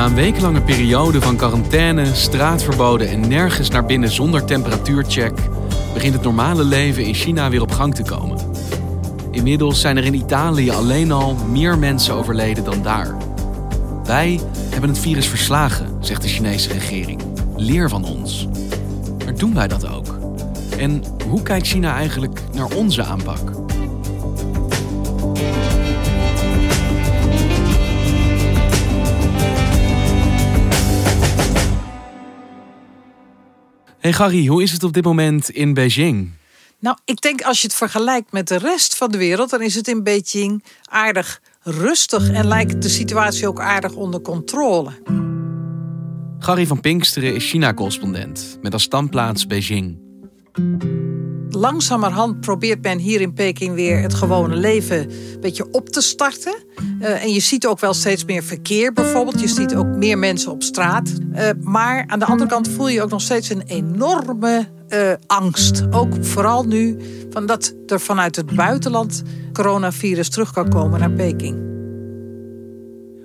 Na een wekenlange periode van quarantaine, straatverboden en nergens naar binnen zonder temperatuurcheck, begint het normale leven in China weer op gang te komen. Inmiddels zijn er in Italië alleen al meer mensen overleden dan daar. Wij hebben het virus verslagen, zegt de Chinese regering. Leer van ons. Maar doen wij dat ook? En hoe kijkt China eigenlijk naar onze aanpak? Hey Gary, hoe is het op dit moment in Beijing? Nou, ik denk als je het vergelijkt met de rest van de wereld, dan is het in Beijing aardig rustig en lijkt de situatie ook aardig onder controle. Gary van Pinksteren is China-correspondent met als standplaats Beijing. Langzamerhand probeert men hier in Peking weer het gewone leven een beetje op te starten. Uh, en je ziet ook wel steeds meer verkeer bijvoorbeeld. Je ziet ook meer mensen op straat. Uh, maar aan de andere kant voel je ook nog steeds een enorme uh, angst. Ook vooral nu van dat er vanuit het buitenland coronavirus terug kan komen naar Peking.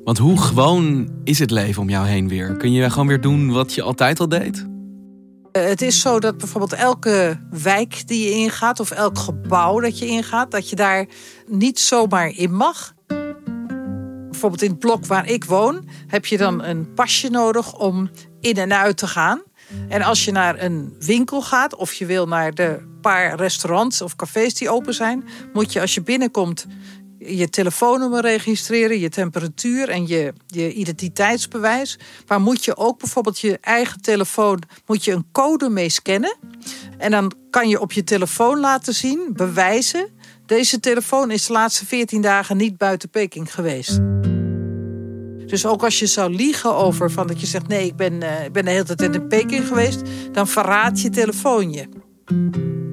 Want hoe gewoon is het leven om jou heen weer? Kun je gewoon weer doen wat je altijd al deed? Het is zo dat bijvoorbeeld elke wijk die je ingaat of elk gebouw dat je ingaat, dat je daar niet zomaar in mag. Bijvoorbeeld in het blok waar ik woon, heb je dan een pasje nodig om in en uit te gaan. En als je naar een winkel gaat of je wil naar de paar restaurants of cafés die open zijn, moet je als je binnenkomt je telefoonnummer registreren, je temperatuur en je, je identiteitsbewijs. Maar moet je ook bijvoorbeeld je eigen telefoon, moet je een code mee scannen. En dan kan je op je telefoon laten zien, bewijzen. Deze telefoon is de laatste 14 dagen niet buiten Peking geweest. Dus ook als je zou liegen over van dat je zegt: nee, ik ben, uh, ik ben de hele tijd in Peking geweest, dan verraadt je telefoon je.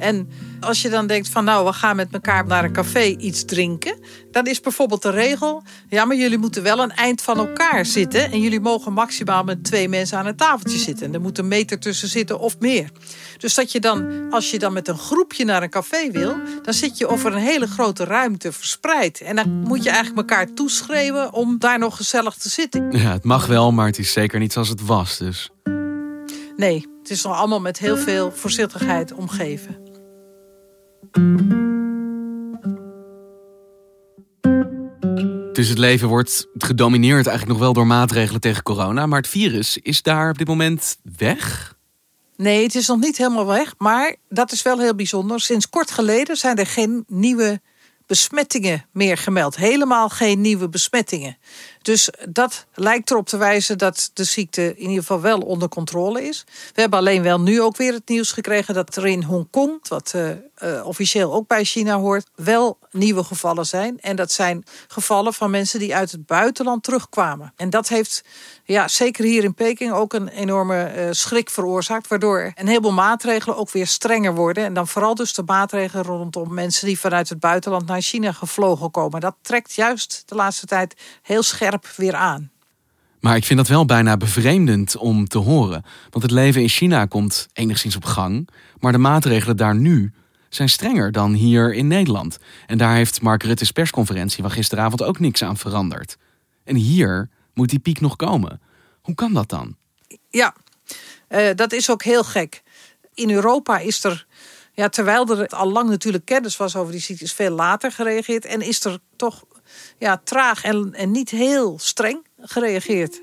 En als je dan denkt van nou, we gaan met elkaar naar een café iets drinken. Dan is bijvoorbeeld de regel, ja, maar jullie moeten wel een eind van elkaar zitten. En jullie mogen maximaal met twee mensen aan een tafeltje zitten. En er moet een meter tussen zitten of meer. Dus dat je dan, als je dan met een groepje naar een café wil, dan zit je over een hele grote ruimte verspreid. En dan moet je eigenlijk elkaar toeschreeuwen om daar nog gezellig te zitten. Ja, het mag wel, maar het is zeker niet zoals het was, dus. Nee, het is nog allemaal met heel veel voorzichtigheid omgeven. Dus het leven wordt gedomineerd eigenlijk nog wel door maatregelen tegen corona. Maar het virus is daar op dit moment weg? Nee, het is nog niet helemaal weg. Maar dat is wel heel bijzonder. Sinds kort geleden zijn er geen nieuwe besmettingen meer gemeld. Helemaal geen nieuwe besmettingen. Dus dat lijkt erop te wijzen dat de ziekte in ieder geval wel onder controle is. We hebben alleen wel nu ook weer het nieuws gekregen dat er in Hongkong, wat uh, uh, officieel ook bij China hoort, wel nieuwe gevallen zijn. En dat zijn gevallen van mensen die uit het buitenland terugkwamen. En dat heeft ja, zeker hier in Peking ook een enorme uh, schrik veroorzaakt. Waardoor een heleboel maatregelen ook weer strenger worden. En dan vooral dus de maatregelen rondom mensen die vanuit het buitenland naar China gevlogen komen. Dat trekt juist de laatste tijd heel scherp weer aan. Maar ik vind dat wel bijna bevreemdend om te horen. Want het leven in China komt enigszins op gang. Maar de maatregelen daar nu zijn strenger dan hier in Nederland. En daar heeft Mark Rutte's persconferentie van gisteravond ook niks aan veranderd. En hier moet die piek nog komen. Hoe kan dat dan? Ja, uh, dat is ook heel gek. In Europa is er, ja, terwijl er al lang natuurlijk kennis was over die ziekte, is veel later gereageerd. En is er toch ja, traag en, en niet heel streng gereageerd.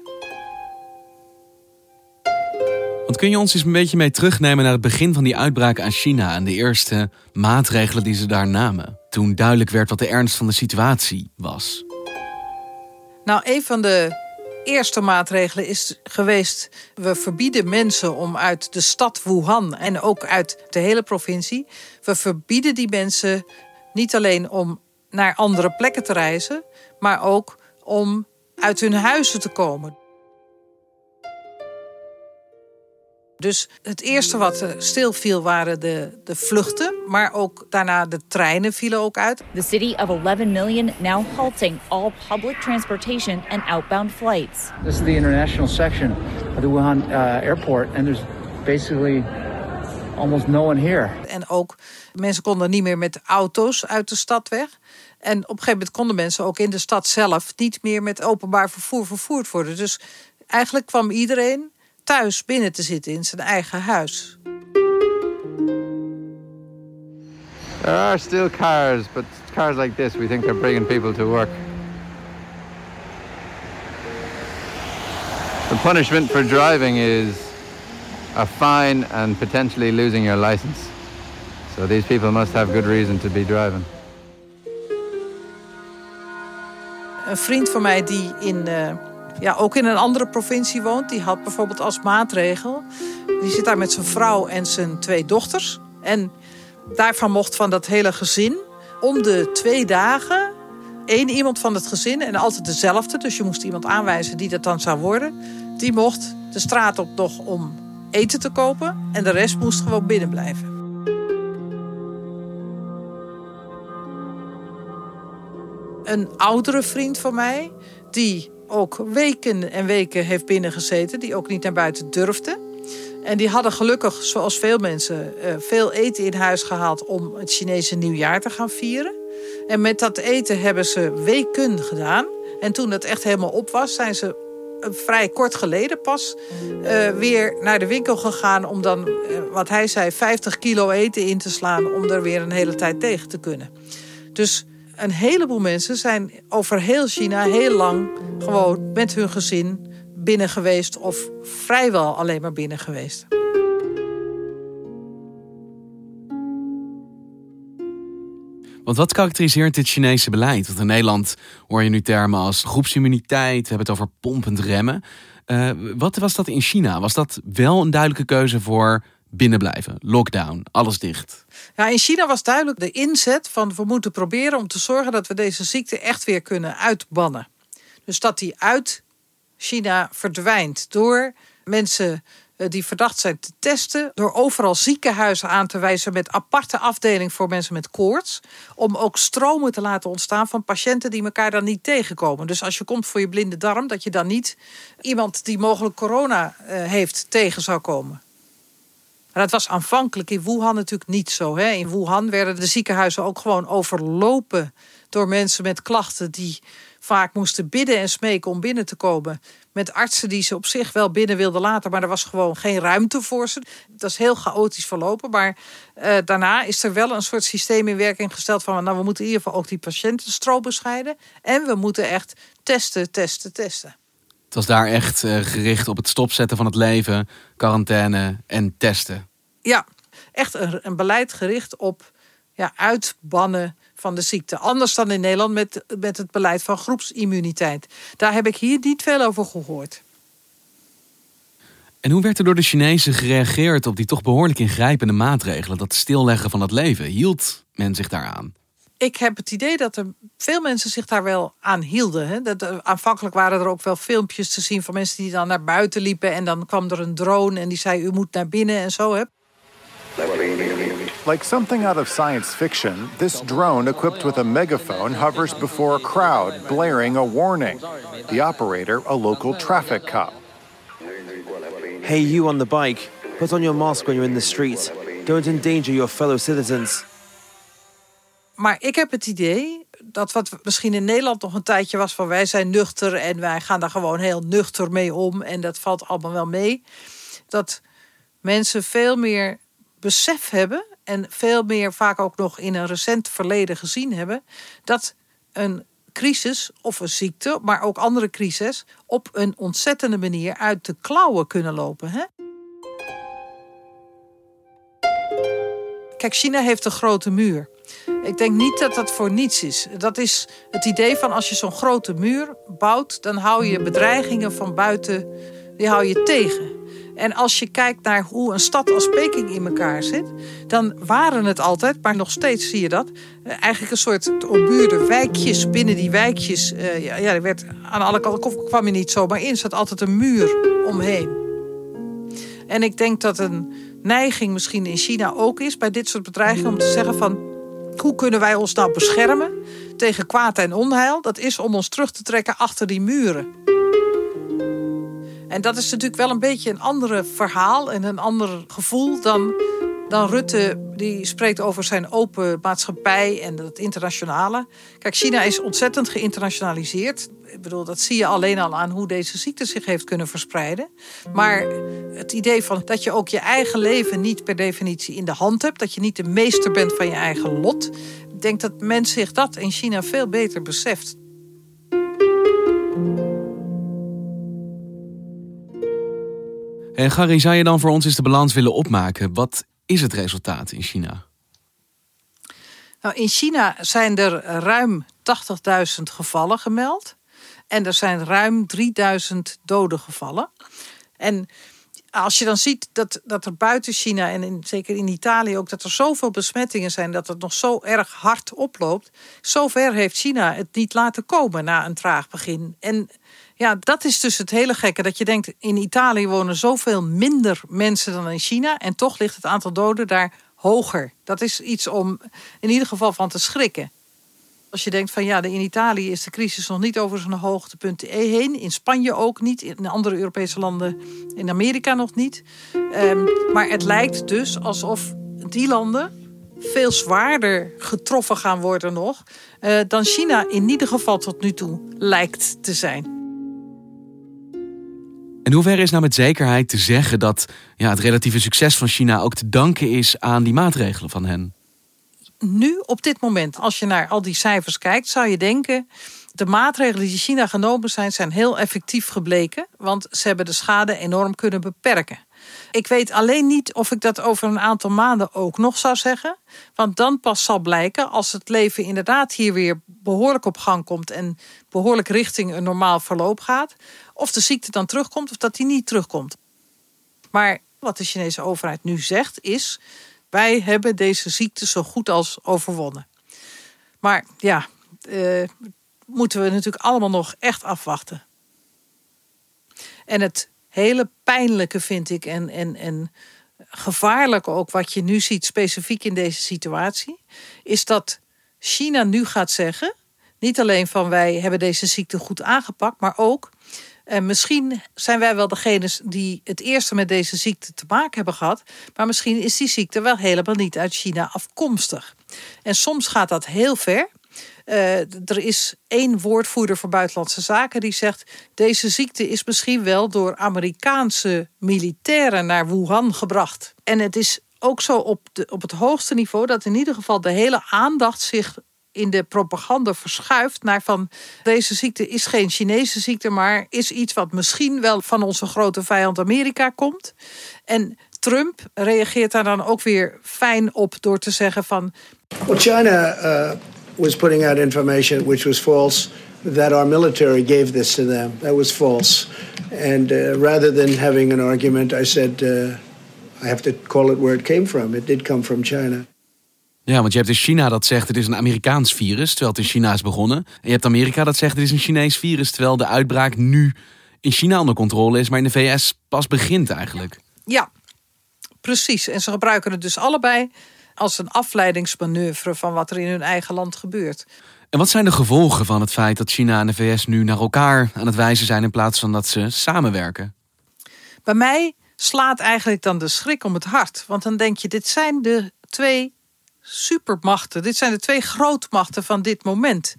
Want kun je ons eens een beetje mee terugnemen naar het begin van die uitbraak aan China en de eerste maatregelen die ze daar namen? Toen duidelijk werd wat de ernst van de situatie was. Nou, een van de eerste maatregelen is geweest: we verbieden mensen om uit de stad Wuhan en ook uit de hele provincie. We verbieden die mensen niet alleen om naar andere plekken te reizen, maar ook om uit hun huizen te komen. Dus het eerste wat stilviel waren de, de vluchten, maar ook daarna de treinen vielen ook uit. The city of 11 million now halting all public transportation and outbound flights. This is the international section of the Wuhan uh, airport and there's basically almost no one here. En ook mensen konden niet meer met auto's uit de stad weg. En op een gegeven moment konden mensen ook in de stad zelf niet meer met openbaar vervoer vervoerd worden. Dus eigenlijk kwam iedereen thuis binnen te zitten in zijn eigen huis. There are still cars, but cars like this we think are bringing people to work. The punishment for driving is a fine and potentially losing your license. So these people must have good reason to be driving. Een vriend van mij die in uh, ja, ook in een andere provincie woont. Die had bijvoorbeeld als maatregel. Die zit daar met zijn vrouw en zijn twee dochters. En daarvan mocht van dat hele gezin om de twee dagen één iemand van het gezin en altijd dezelfde. Dus je moest iemand aanwijzen die dat dan zou worden. Die mocht de straat op nog om eten te kopen. En de rest moest gewoon binnen blijven. Een oudere vriend van mij, die ook weken en weken heeft binnengezeten, die ook niet naar buiten durfde. En die hadden gelukkig, zoals veel mensen, eh, veel eten in huis gehaald om het Chinese nieuwjaar te gaan vieren. En met dat eten hebben ze weken gedaan. En toen het echt helemaal op was, zijn ze eh, vrij kort geleden pas uh, weer naar de winkel gegaan om dan, wat hij zei, 50 kilo eten in te slaan om er weer een hele tijd tegen te kunnen. Dus een heleboel mensen zijn over heel China heel lang gewoon met hun gezin binnen geweest of vrijwel alleen maar binnen geweest. Want wat karakteriseert dit Chinese beleid? Want in Nederland hoor je nu termen als groepsimmuniteit, hebben het over pompend remmen. Uh, wat was dat in China? Was dat wel een duidelijke keuze voor binnenblijven, lockdown, alles dicht? Ja, in China was duidelijk de inzet van we moeten proberen om te zorgen dat we deze ziekte echt weer kunnen uitbannen. Dus dat die uit China verdwijnt door mensen eh, die verdacht zijn te testen, door overal ziekenhuizen aan te wijzen met aparte afdeling voor mensen met koorts, om ook stromen te laten ontstaan van patiënten die elkaar dan niet tegenkomen. Dus als je komt voor je blinde darm, dat je dan niet iemand die mogelijk corona eh, heeft tegen zou komen. Maar dat was aanvankelijk in Wuhan natuurlijk niet zo. Hè. In Wuhan werden de ziekenhuizen ook gewoon overlopen door mensen met klachten die vaak moesten bidden en smeken om binnen te komen. Met artsen die ze op zich wel binnen wilden laten, maar er was gewoon geen ruimte voor ze. Dat is heel chaotisch verlopen. Maar uh, daarna is er wel een soort systeem in werking gesteld van, nou, we moeten in ieder geval ook die patiëntenstroom bescheiden. En we moeten echt testen, testen, testen. Het was daar echt uh, gericht op het stopzetten van het leven, quarantaine en testen. Ja, echt een, een beleid gericht op ja, uitbannen van de ziekte. Anders dan in Nederland met, met het beleid van groepsimmuniteit. Daar heb ik hier niet veel over gehoord. En hoe werd er door de Chinezen gereageerd op die toch behoorlijk ingrijpende maatregelen? Dat stilleggen van het leven. Hield men zich daaraan? Ik heb het idee dat er veel mensen zich daar wel aan hielden. Hè. Dat, uh, aanvankelijk waren er ook wel filmpjes te zien van mensen die dan naar buiten liepen. En dan kwam er een drone en die zei: U moet naar binnen en zo. Hè. Like something out of science fiction, this drone equipped with a megaphone hovers before a crowd, blaring a warning. The operator, a local traffic cop. Hey, you on the bike, put on your mask when you're in the street. Don't endanger your fellow citizens. Maar ik heb het idee dat wat misschien in Nederland nog een tijdje was van wij zijn nuchter en wij gaan daar gewoon heel nuchter mee om en dat valt allemaal wel mee. Dat mensen veel meer besef hebben en veel meer vaak ook nog in een recent verleden gezien hebben dat een crisis of een ziekte, maar ook andere crises, op een ontzettende manier uit de klauwen kunnen lopen. Hè? Kijk, China heeft een grote muur. Ik denk niet dat dat voor niets is. Dat is het idee van als je zo'n grote muur bouwt, dan hou je bedreigingen van buiten, die hou je tegen. En als je kijkt naar hoe een stad als Peking in elkaar zit, dan waren het altijd, maar nog steeds zie je dat, eh, eigenlijk een soort ombuurde wijkjes. Binnen die wijkjes, uh, ja, er werd aan alle kanten kwam je niet zomaar in, zat altijd een muur omheen. En ik denk dat een neiging misschien in China ook is bij dit soort bedreigingen om te zeggen van hoe kunnen wij ons nou beschermen tegen kwaad en onheil? Dat is om ons terug te trekken achter die muren. En dat is natuurlijk wel een beetje een ander verhaal en een ander gevoel dan, dan Rutte. Die spreekt over zijn open maatschappij en het internationale. Kijk, China is ontzettend geïnternationaliseerd. Ik bedoel, dat zie je alleen al aan hoe deze ziekte zich heeft kunnen verspreiden. Maar het idee van dat je ook je eigen leven niet per definitie in de hand hebt, dat je niet de meester bent van je eigen lot. Ik denk dat men zich dat in China veel beter beseft. En Gary, zou je dan voor ons eens de balans willen opmaken? Wat is het resultaat in China? Nou, in China zijn er ruim 80.000 gevallen gemeld. En er zijn ruim 3000 doden gevallen. En als je dan ziet dat, dat er buiten China en in, zeker in Italië ook... dat er zoveel besmettingen zijn, dat het nog zo erg hard oploopt... zover heeft China het niet laten komen na een traag begin. En ja, dat is dus het hele gekke. Dat je denkt, in Italië wonen zoveel minder mensen dan in China. En toch ligt het aantal doden daar hoger. Dat is iets om in ieder geval van te schrikken. Als je denkt van ja, in Italië is de crisis nog niet over zijn hoogtepunt heen. In Spanje ook niet. In andere Europese landen. In Amerika nog niet. Um, maar het lijkt dus alsof die landen veel zwaarder getroffen gaan worden nog. Uh, dan China in ieder geval tot nu toe lijkt te zijn. En hoe ver is nou met zekerheid te zeggen dat ja, het relatieve succes van China ook te danken is aan die maatregelen van hen? Nu, op dit moment, als je naar al die cijfers kijkt, zou je denken. De maatregelen die China genomen zijn, zijn heel effectief gebleken. Want ze hebben de schade enorm kunnen beperken. Ik weet alleen niet of ik dat over een aantal maanden ook nog zou zeggen. Want dan pas zal blijken, als het leven inderdaad hier weer behoorlijk op gang komt en behoorlijk richting een normaal verloop gaat, of de ziekte dan terugkomt of dat die niet terugkomt. Maar wat de Chinese overheid nu zegt is: wij hebben deze ziekte zo goed als overwonnen. Maar ja, eh, moeten we natuurlijk allemaal nog echt afwachten. En het hele pijnlijke vind ik en, en, en gevaarlijke ook wat je nu ziet specifiek in deze situatie, is dat China nu gaat zeggen, niet alleen van wij hebben deze ziekte goed aangepakt, maar ook en misschien zijn wij wel degene die het eerste met deze ziekte te maken hebben gehad. Maar misschien is die ziekte wel helemaal niet uit China afkomstig. En soms gaat dat heel ver. Uh, er is één woordvoerder voor Buitenlandse Zaken die zegt: deze ziekte is misschien wel door Amerikaanse militairen naar Wuhan gebracht. En het is ook zo op, op het hoogste niveau dat in ieder geval de hele aandacht zich in de propaganda verschuift naar van deze ziekte is geen Chinese ziekte, maar is iets wat misschien wel van onze grote vijand Amerika komt. En Trump reageert daar dan ook weer fijn op door te zeggen van. China uh, was putting out information which was false. That our military gave this to them. That was false. And uh, rather than having an argument, I said, uh, I have to call it where it came from. It did come from China. Ja, want je hebt dus China dat zegt het is een Amerikaans virus, terwijl het in China is begonnen. En je hebt Amerika dat zegt het is een Chinees virus, terwijl de uitbraak nu in China onder controle is, maar in de VS pas begint eigenlijk. Ja, precies. En ze gebruiken het dus allebei als een afleidingsmanoeuvre van wat er in hun eigen land gebeurt. En wat zijn de gevolgen van het feit dat China en de VS nu naar elkaar aan het wijzen zijn in plaats van dat ze samenwerken? Bij mij slaat eigenlijk dan de schrik om het hart. Want dan denk je, dit zijn de twee supermachten. Dit zijn de twee grootmachten van dit moment.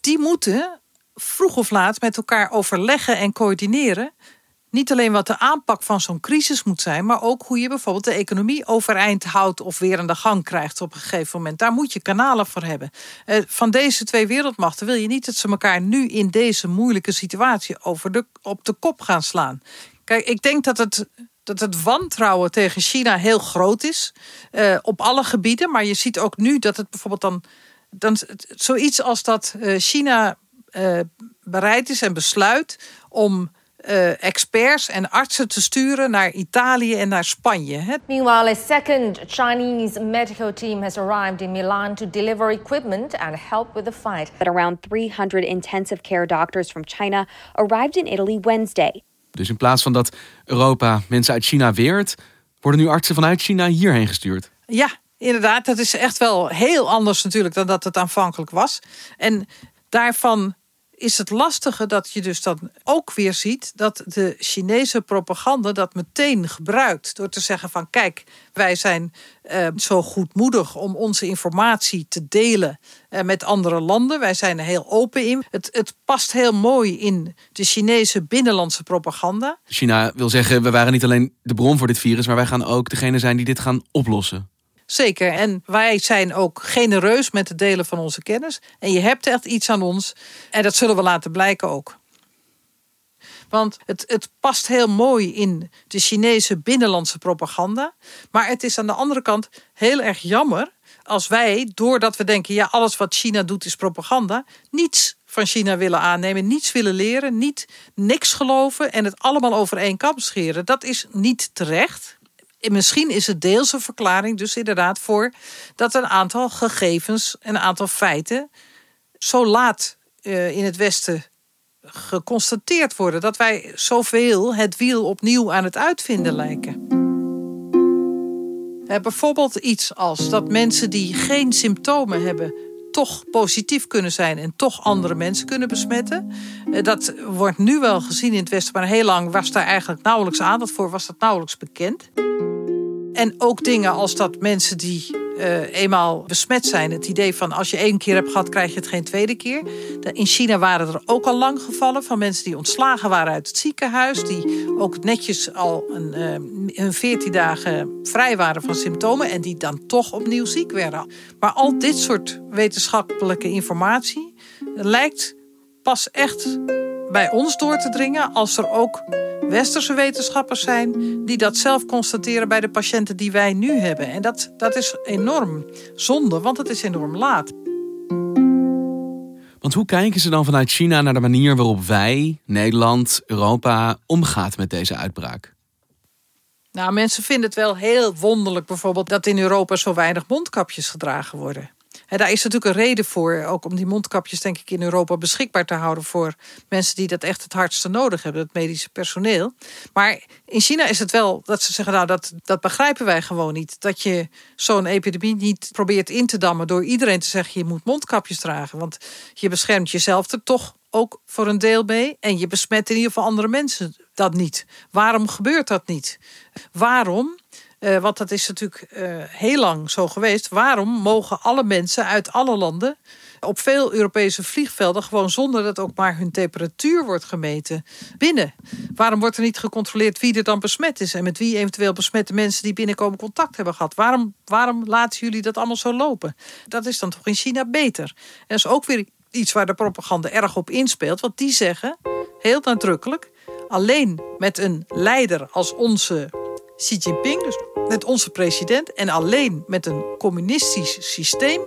Die moeten vroeg of laat met elkaar overleggen en coördineren niet alleen wat de aanpak van zo'n crisis moet zijn, maar ook hoe je bijvoorbeeld de economie overeind houdt of weer aan de gang krijgt op een gegeven moment. Daar moet je kanalen voor hebben. Eh, van deze twee wereldmachten wil je niet dat ze elkaar nu in deze moeilijke situatie over de, op de kop gaan slaan. Kijk, ik denk dat het dat het wantrouwen tegen China heel groot is. Uh, op alle gebieden. Maar je ziet ook nu dat het bijvoorbeeld dan. dan zoiets als dat uh, China bereid is en besluit om uh, experts en artsen te sturen naar Italië en naar Spanje. Meanwhile, a second Chinese medical team has arrived in Milan to deliver equipment and help with the fight. But around 300 intensive care doctors from China arrived in Italy Wednesday. Dus in plaats van dat Europa mensen uit China weert, worden nu artsen vanuit China hierheen gestuurd. Ja, inderdaad. Dat is echt wel heel anders natuurlijk dan dat het aanvankelijk was. En daarvan is het lastige dat je dus dan ook weer ziet dat de Chinese propaganda dat meteen gebruikt. Door te zeggen van kijk, wij zijn uh, zo goedmoedig om onze informatie te delen uh, met andere landen. Wij zijn er heel open in. Het, het past heel mooi in de Chinese binnenlandse propaganda. China wil zeggen, we waren niet alleen de bron voor dit virus, maar wij gaan ook degene zijn die dit gaan oplossen. Zeker. En wij zijn ook genereus met het delen van onze kennis. En je hebt echt iets aan ons. En dat zullen we laten blijken ook. Want het, het past heel mooi in de Chinese binnenlandse propaganda. Maar het is aan de andere kant heel erg jammer als wij, doordat we denken, ja, alles wat China doet is propaganda, niets van China willen aannemen, niets willen leren, niet niks geloven en het allemaal over één kam scheren. Dat is niet terecht misschien is het deels verklaring, dus inderdaad, voor dat een aantal gegevens, een aantal feiten, zo laat uh, in het Westen geconstateerd worden. Dat wij zoveel het wiel opnieuw aan het uitvinden lijken. Uh, bijvoorbeeld iets als dat mensen die geen symptomen hebben toch positief kunnen zijn en toch andere mensen kunnen besmetten. Uh, dat wordt nu wel gezien in het Westen, maar heel lang was daar eigenlijk nauwelijks aandacht voor, was dat nauwelijks bekend. En ook dingen als dat mensen die uh, eenmaal besmet zijn, het idee van als je één keer hebt gehad, krijg je het geen tweede keer. In China waren er ook al lang gevallen van mensen die ontslagen waren uit het ziekenhuis, die ook netjes al een, uh, een 14 dagen vrij waren van symptomen en die dan toch opnieuw ziek werden. Maar al dit soort wetenschappelijke informatie lijkt pas echt bij ons door te dringen als er ook westerse wetenschappers zijn die dat zelf constateren bij de patiënten die wij nu hebben. En dat, dat is enorm zonde, want het is enorm laat. Want hoe kijken ze dan vanuit China naar de manier waarop wij, Nederland, Europa omgaat met deze uitbraak? Nou, mensen vinden het wel heel wonderlijk bijvoorbeeld dat in Europa zo weinig mondkapjes gedragen worden. En daar is natuurlijk een reden voor, ook om die mondkapjes denk ik in Europa beschikbaar te houden voor mensen die dat echt het hardste nodig hebben, het medische personeel. Maar in China is het wel dat ze zeggen, nou dat, dat begrijpen wij gewoon niet. Dat je zo'n epidemie niet probeert in te dammen door iedereen te zeggen je moet mondkapjes dragen. Want je beschermt jezelf er toch ook voor een deel mee. En je besmet in ieder geval andere mensen dat niet. Waarom gebeurt dat niet? Waarom uh, want dat is natuurlijk uh, heel lang zo geweest. Waarom mogen alle mensen uit alle landen op veel Europese vliegvelden gewoon zonder dat ook maar hun temperatuur wordt gemeten binnen? Waarom wordt er niet gecontroleerd wie er dan besmet is en met wie eventueel besmette mensen die binnenkomen contact hebben gehad? Waarom, waarom laten jullie dat allemaal zo lopen? Dat is dan toch in China beter. En dat is ook weer iets waar de propaganda erg op inspeelt, want die zeggen heel nadrukkelijk alleen met een leider als onze Xi Jinping, dus met onze president en alleen met een communistisch systeem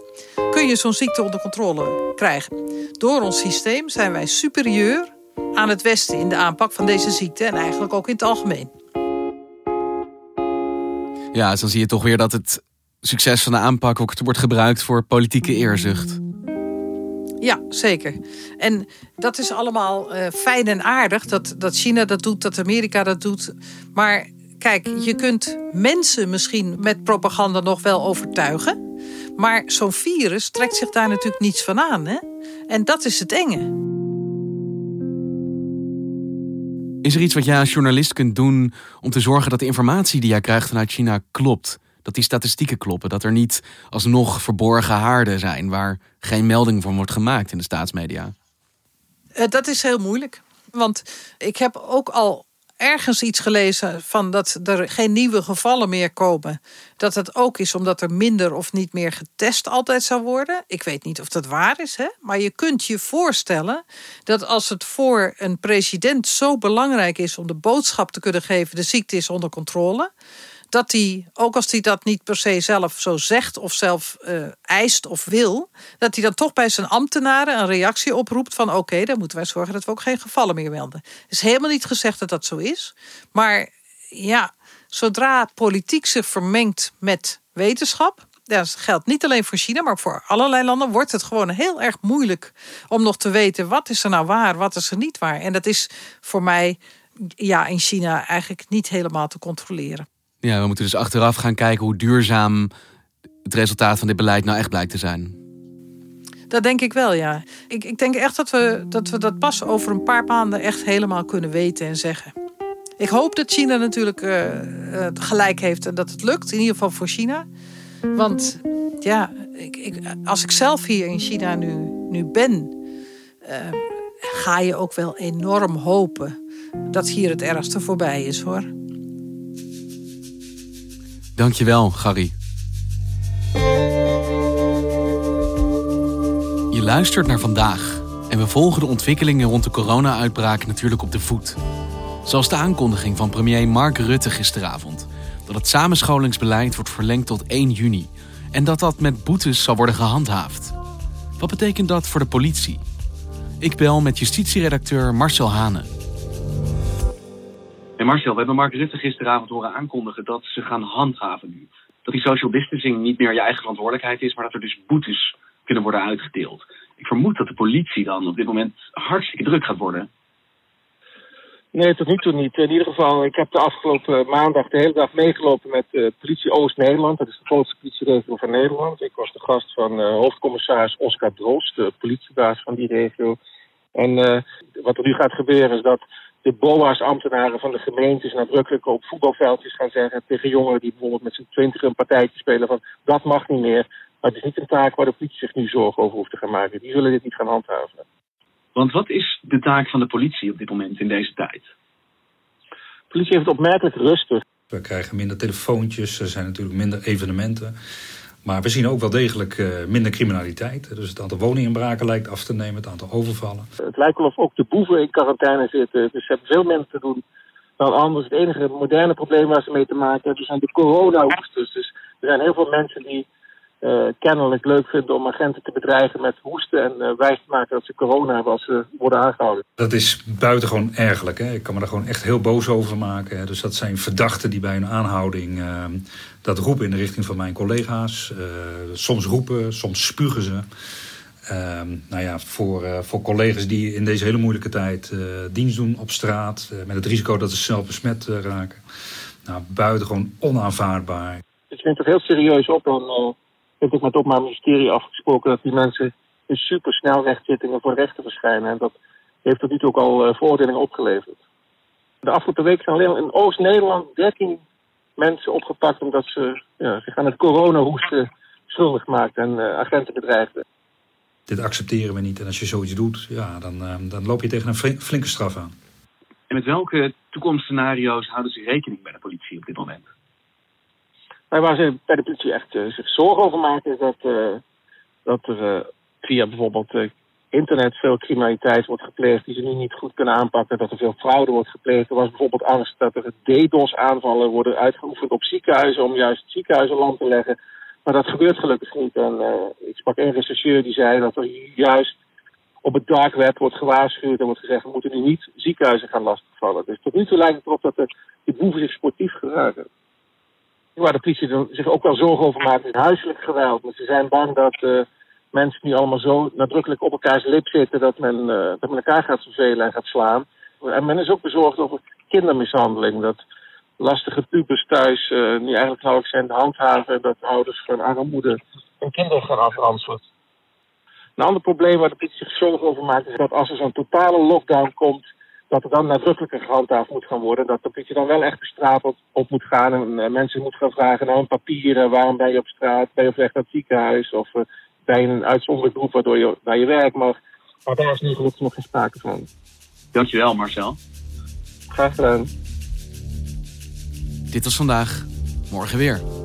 kun je zo'n ziekte onder controle krijgen. Door ons systeem zijn wij superieur aan het Westen in de aanpak van deze ziekte en eigenlijk ook in het algemeen. Ja, dus dan zie je toch weer dat het succes van de aanpak ook wordt gebruikt voor politieke eerzucht. Ja, zeker. En dat is allemaal uh, fijn en aardig dat, dat China dat doet, dat Amerika dat doet. Maar Kijk, je kunt mensen misschien met propaganda nog wel overtuigen. Maar zo'n virus trekt zich daar natuurlijk niets van aan. Hè? En dat is het enge. Is er iets wat jij als journalist kunt doen om te zorgen dat de informatie die jij krijgt vanuit China klopt? Dat die statistieken kloppen, dat er niet alsnog verborgen haarden zijn waar geen melding van wordt gemaakt in de staatsmedia? Eh, dat is heel moeilijk. Want ik heb ook al ergens iets gelezen van dat er geen nieuwe gevallen meer komen. Dat het ook is omdat er minder of niet meer getest altijd zou worden. Ik weet niet of dat waar is, hè? maar je kunt je voorstellen dat als het voor een president zo belangrijk is om de boodschap te kunnen geven: de ziekte is onder controle dat hij, ook als hij dat niet per se zelf zo zegt of zelf uh, eist of wil, dat hij dan toch bij zijn ambtenaren een reactie oproept van oké, dan moeten wij zorgen dat we ook geen gevallen meer melden. Is helemaal niet gezegd dat dat zo is, maar ja, zodra politiek zich vermengt met wetenschap, dat geldt niet alleen voor China, maar voor allerlei landen, wordt het gewoon heel erg moeilijk om nog te weten wat is er nou waar, wat is er niet waar. En dat is voor mij ja, in China eigenlijk niet helemaal te controleren. Ja, we moeten dus achteraf gaan kijken hoe duurzaam het resultaat van dit beleid nou echt blijkt te zijn. Dat denk ik wel, ja. Ik, ik denk echt dat we, dat we dat pas over een paar maanden echt helemaal kunnen weten en zeggen. Ik hoop dat China natuurlijk uh, gelijk heeft en dat het lukt, in ieder geval voor China. Want ja, ik, ik, als ik zelf hier in China nu, nu ben, uh, ga je ook wel enorm hopen dat hier het ergste voorbij is hoor. Dankjewel, Gary. Je luistert naar vandaag en we volgen de ontwikkelingen rond de corona-uitbraak natuurlijk op de voet. Zoals de aankondiging van premier Mark Rutte gisteravond dat het samenscholingsbeleid wordt verlengd tot 1 juni en dat dat met boetes zal worden gehandhaafd. Wat betekent dat voor de politie? Ik bel met justitieredacteur Marcel Hane. En Marcel, we hebben Mark Rutte gisteravond horen aankondigen dat ze gaan handhaven nu. Dat die social distancing niet meer je eigen verantwoordelijkheid is, maar dat er dus boetes kunnen worden uitgedeeld. Ik vermoed dat de politie dan op dit moment hartstikke druk gaat worden. Nee, tot nu toe niet. In ieder geval, ik heb de afgelopen maandag de hele dag meegelopen met uh, politie Oost-Nederland. Dat is de grootste politieregio van Nederland. Ik was de gast van uh, hoofdcommissaris Oscar Droos, de politiebaas van die regio. En uh, wat er nu gaat gebeuren is dat de BOA's-ambtenaren van de gemeentes nadrukkelijk op voetbalveldjes gaan zeggen tegen jongeren die bijvoorbeeld met z'n twintig een partijtje spelen van dat mag niet meer. Maar het is niet een taak waar de politie zich nu zorgen over hoeft te gaan maken. Die zullen dit niet gaan handhaven. Want wat is de taak van de politie op dit moment in deze tijd? De politie heeft het opmerkelijk rustig. We krijgen minder telefoontjes, er zijn natuurlijk minder evenementen. Maar we zien ook wel degelijk uh, minder criminaliteit. Dus het aantal woninginbraken lijkt af te nemen, het aantal overvallen. Het lijkt wel of ook de boeven in quarantaine zitten. Dus ze hebben veel minder te doen dan anders. Het enige moderne probleem waar ze mee te maken hebben zijn de corona-hoesters. Dus er zijn heel veel mensen die uh, kennelijk leuk vinden om agenten te bedreigen met hoesten en uh, wijs te maken dat ze corona hebben als ze worden aangehouden. Dat is buitengewoon ergelijk. Hè? Ik kan me daar gewoon echt heel boos over maken. Hè? Dus dat zijn verdachten die bij een aanhouding uh, dat roepen in de richting van mijn collega's. soms roepen, soms spugen ze. Ehm, nou ja, voor, voor collega's die in deze hele moeilijke tijd dienst doen op straat, met het risico dat ze zelf besmet raken. Nou, buitengewoon onaanvaardbaar. Ik vind het heel serieus op dan heb ik met het Openbaar Ministerie afgesproken dat die mensen in supersnel rechtzittingen voor rechter verschijnen. En dat heeft tot nu toe ook al uh, veroordelingen opgeleverd. De afgelopen week zijn alleen in Oost-Nederland 13 mensen opgepakt omdat ze ja, zich aan het coronahoesten schuldig maakten en uh, agenten bedreigden. Dit accepteren we niet. En als je zoiets doet, ja, dan, uh, dan loop je tegen een flinke straf aan. En met welke toekomstscenario's houden ze rekening bij de politie op dit moment? Maar waar ze bij de politie echt uh, zich zorgen over maken, is dat, uh, dat er uh, via bijvoorbeeld internet veel criminaliteit wordt gepleegd die ze nu niet goed kunnen aanpakken. Dat er veel fraude wordt gepleegd. Er was bijvoorbeeld angst dat er DDoS-aanvallen worden uitgeoefend op ziekenhuizen om juist ziekenhuizen land te leggen. Maar dat gebeurt gelukkig niet. En ik sprak een rechercheur die zei dat er juist op het dark web wordt gewaarschuwd en wordt gezegd we moeten nu niet ziekenhuizen gaan lastigvallen. Dus tot nu toe lijkt het erop dat de, die boeven zich sportief gebruiken waar de politie zich ook wel zorgen over maakt, is huiselijk geweld. Maar ze zijn bang dat uh, mensen nu allemaal zo nadrukkelijk op elkaars lip zitten dat men, uh, dat men elkaar gaat vervelen en gaat slaan. En men is ook bezorgd over kindermishandeling. Dat lastige pubers thuis uh, eigenlijk nauwelijks zijn te handhaven. Dat ouders van armoede hun kinderen gaan afranselen. Een ander probleem waar de politie zich zorgen over maakt is dat als er zo'n totale lockdown komt dat er dan nadrukkelijker gehandhaafd moet gaan worden. Dat de politie dan wel echt de straat op, moet gaan en uh, mensen moet gaan vragen naar een papieren. Waarom ben je op straat? Ben je op weg naar het ziekenhuis? Of uh, ben je een uitzonderlijk beroep waardoor je naar je werk mag? Maar daar is nu gelukkig nog geen sprake van. Dankjewel Marcel. Graag gedaan. Dit was vandaag. Morgen weer.